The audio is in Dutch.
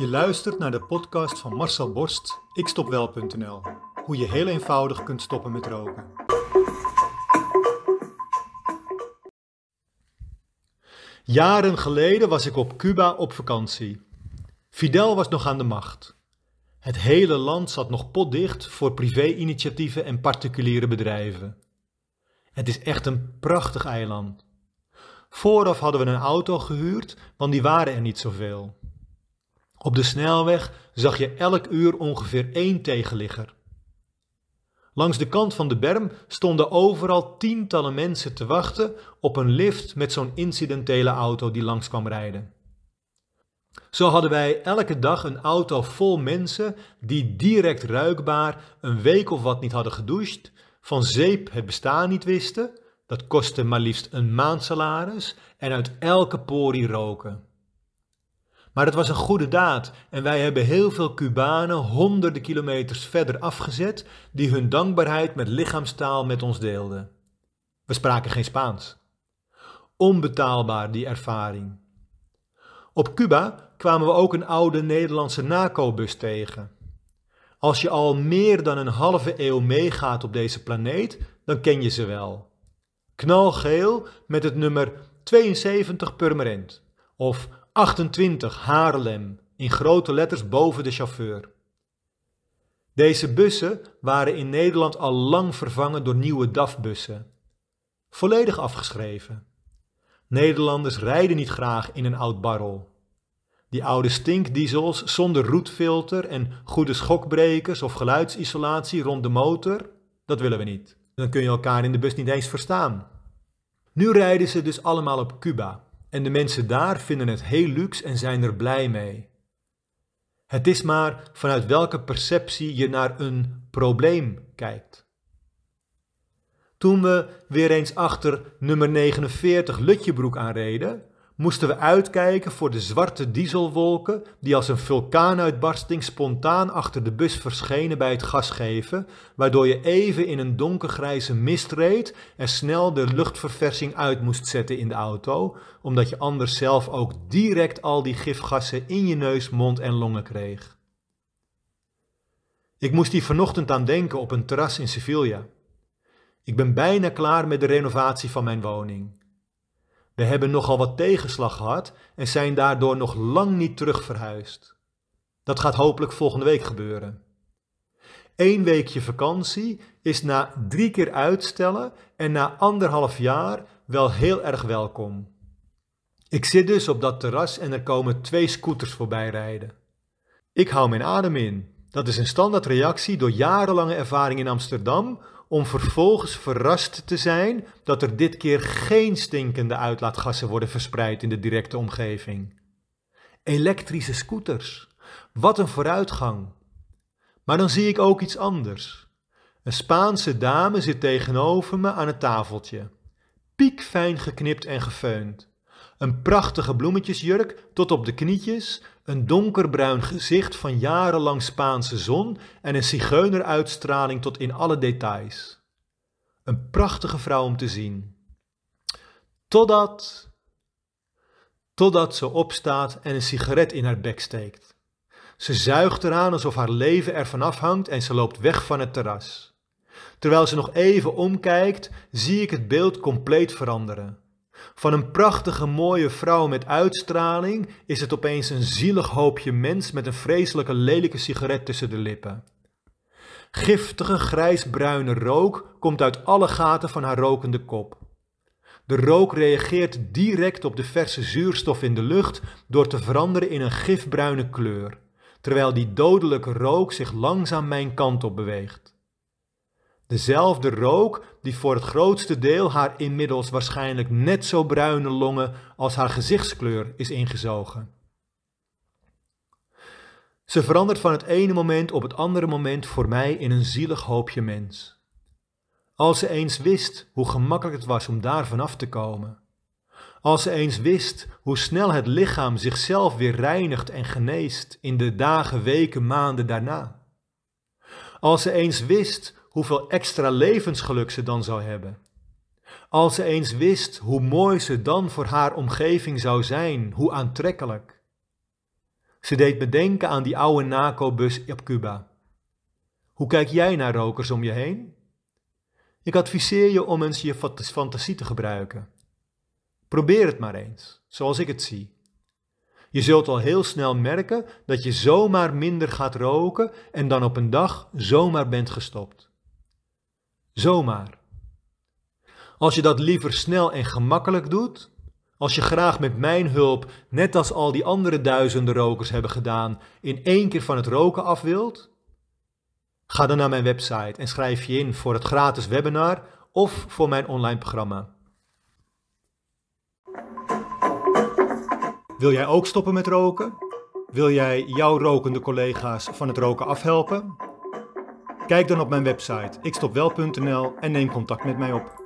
Je luistert naar de podcast van Marcel Borst, ikstopwel.nl. Hoe je heel eenvoudig kunt stoppen met roken. Jaren geleden was ik op Cuba op vakantie. Fidel was nog aan de macht. Het hele land zat nog potdicht voor privé-initiatieven en particuliere bedrijven. Het is echt een prachtig eiland. Vooraf hadden we een auto gehuurd, want die waren er niet zoveel. Op de snelweg zag je elk uur ongeveer één tegenligger. Langs de kant van de berm stonden overal tientallen mensen te wachten op een lift met zo'n incidentele auto die langs kwam rijden. Zo hadden wij elke dag een auto vol mensen die direct ruikbaar een week of wat niet hadden gedoucht, van zeep het bestaan niet wisten, dat kostte maar liefst een maandsalaris, en uit elke porie roken. Maar het was een goede daad en wij hebben heel veel Cubanen honderden kilometers verder afgezet die hun dankbaarheid met lichaamstaal met ons deelden. We spraken geen Spaans. Onbetaalbaar die ervaring. Op Cuba kwamen we ook een oude Nederlandse NACO-bus tegen. Als je al meer dan een halve eeuw meegaat op deze planeet, dan ken je ze wel. Knalgeel met het nummer 72 Purmerend of 28 Haarlem in grote letters boven de chauffeur. Deze bussen waren in Nederland al lang vervangen door nieuwe DAF-bussen. Volledig afgeschreven. Nederlanders rijden niet graag in een oud barrel. Die oude stinkdiesels zonder roetfilter en goede schokbrekers of geluidsisolatie rond de motor, dat willen we niet. Dan kun je elkaar in de bus niet eens verstaan. Nu rijden ze dus allemaal op Cuba en de mensen daar vinden het heel luxe en zijn er blij mee. Het is maar vanuit welke perceptie je naar een probleem kijkt. Toen we weer eens achter nummer 49 Lutjebroek aanreden, moesten we uitkijken voor de zwarte dieselwolken die als een vulkaanuitbarsting spontaan achter de bus verschenen bij het gasgeven, waardoor je even in een donkergrijze mist reed en snel de luchtverversing uit moest zetten in de auto, omdat je anders zelf ook direct al die gifgassen in je neus, mond en longen kreeg. Ik moest hier vanochtend aan denken op een terras in Sevilla. Ik ben bijna klaar met de renovatie van mijn woning. We hebben nogal wat tegenslag gehad en zijn daardoor nog lang niet terug verhuisd. Dat gaat hopelijk volgende week gebeuren. Eén weekje vakantie is na drie keer uitstellen en na anderhalf jaar wel heel erg welkom. Ik zit dus op dat terras en er komen twee scooters voorbij rijden. Ik hou mijn adem in. Dat is een standaardreactie door jarenlange ervaring in Amsterdam om vervolgens verrast te zijn dat er dit keer geen stinkende uitlaatgassen worden verspreid in de directe omgeving. Elektrische scooters. Wat een vooruitgang. Maar dan zie ik ook iets anders. Een Spaanse dame zit tegenover me aan het tafeltje. Piekfijn geknipt en gefeund. Een prachtige bloemetjesjurk tot op de knietjes, een donkerbruin gezicht van jarenlang Spaanse zon en een zigeuneruitstraling tot in alle details. Een prachtige vrouw om te zien. Totdat. Totdat ze opstaat en een sigaret in haar bek steekt. Ze zuigt eraan alsof haar leven ervan afhangt en ze loopt weg van het terras. Terwijl ze nog even omkijkt, zie ik het beeld compleet veranderen. Van een prachtige mooie vrouw met uitstraling is het opeens een zielig hoopje mens met een vreselijke lelijke sigaret tussen de lippen. Giftige grijsbruine rook komt uit alle gaten van haar rokende kop. De rook reageert direct op de verse zuurstof in de lucht door te veranderen in een gifbruine kleur, terwijl die dodelijke rook zich langzaam mijn kant op beweegt. Dezelfde rook die voor het grootste deel haar inmiddels waarschijnlijk net zo bruine longen als haar gezichtskleur is ingezogen. Ze verandert van het ene moment op het andere moment voor mij in een zielig hoopje mens. Als ze eens wist hoe gemakkelijk het was om daar vanaf te komen. Als ze eens wist hoe snel het lichaam zichzelf weer reinigt en geneest in de dagen, weken, maanden daarna. Als ze eens wist hoeveel extra levensgeluk ze dan zou hebben. Als ze eens wist hoe mooi ze dan voor haar omgeving zou zijn, hoe aantrekkelijk. Ze deed me denken aan die oude NACO-bus op Cuba. Hoe kijk jij naar rokers om je heen? Ik adviseer je om eens je fantasie te gebruiken. Probeer het maar eens, zoals ik het zie. Je zult al heel snel merken dat je zomaar minder gaat roken en dan op een dag zomaar bent gestopt. Zomaar. Als je dat liever snel en gemakkelijk doet, als je graag met mijn hulp, net als al die andere duizenden rokers hebben gedaan, in één keer van het roken af wilt, ga dan naar mijn website en schrijf je in voor het gratis webinar of voor mijn online programma. Wil jij ook stoppen met roken? Wil jij jouw rokende collega's van het roken afhelpen? Kijk dan op mijn website ikstopwel.nl en neem contact met mij op.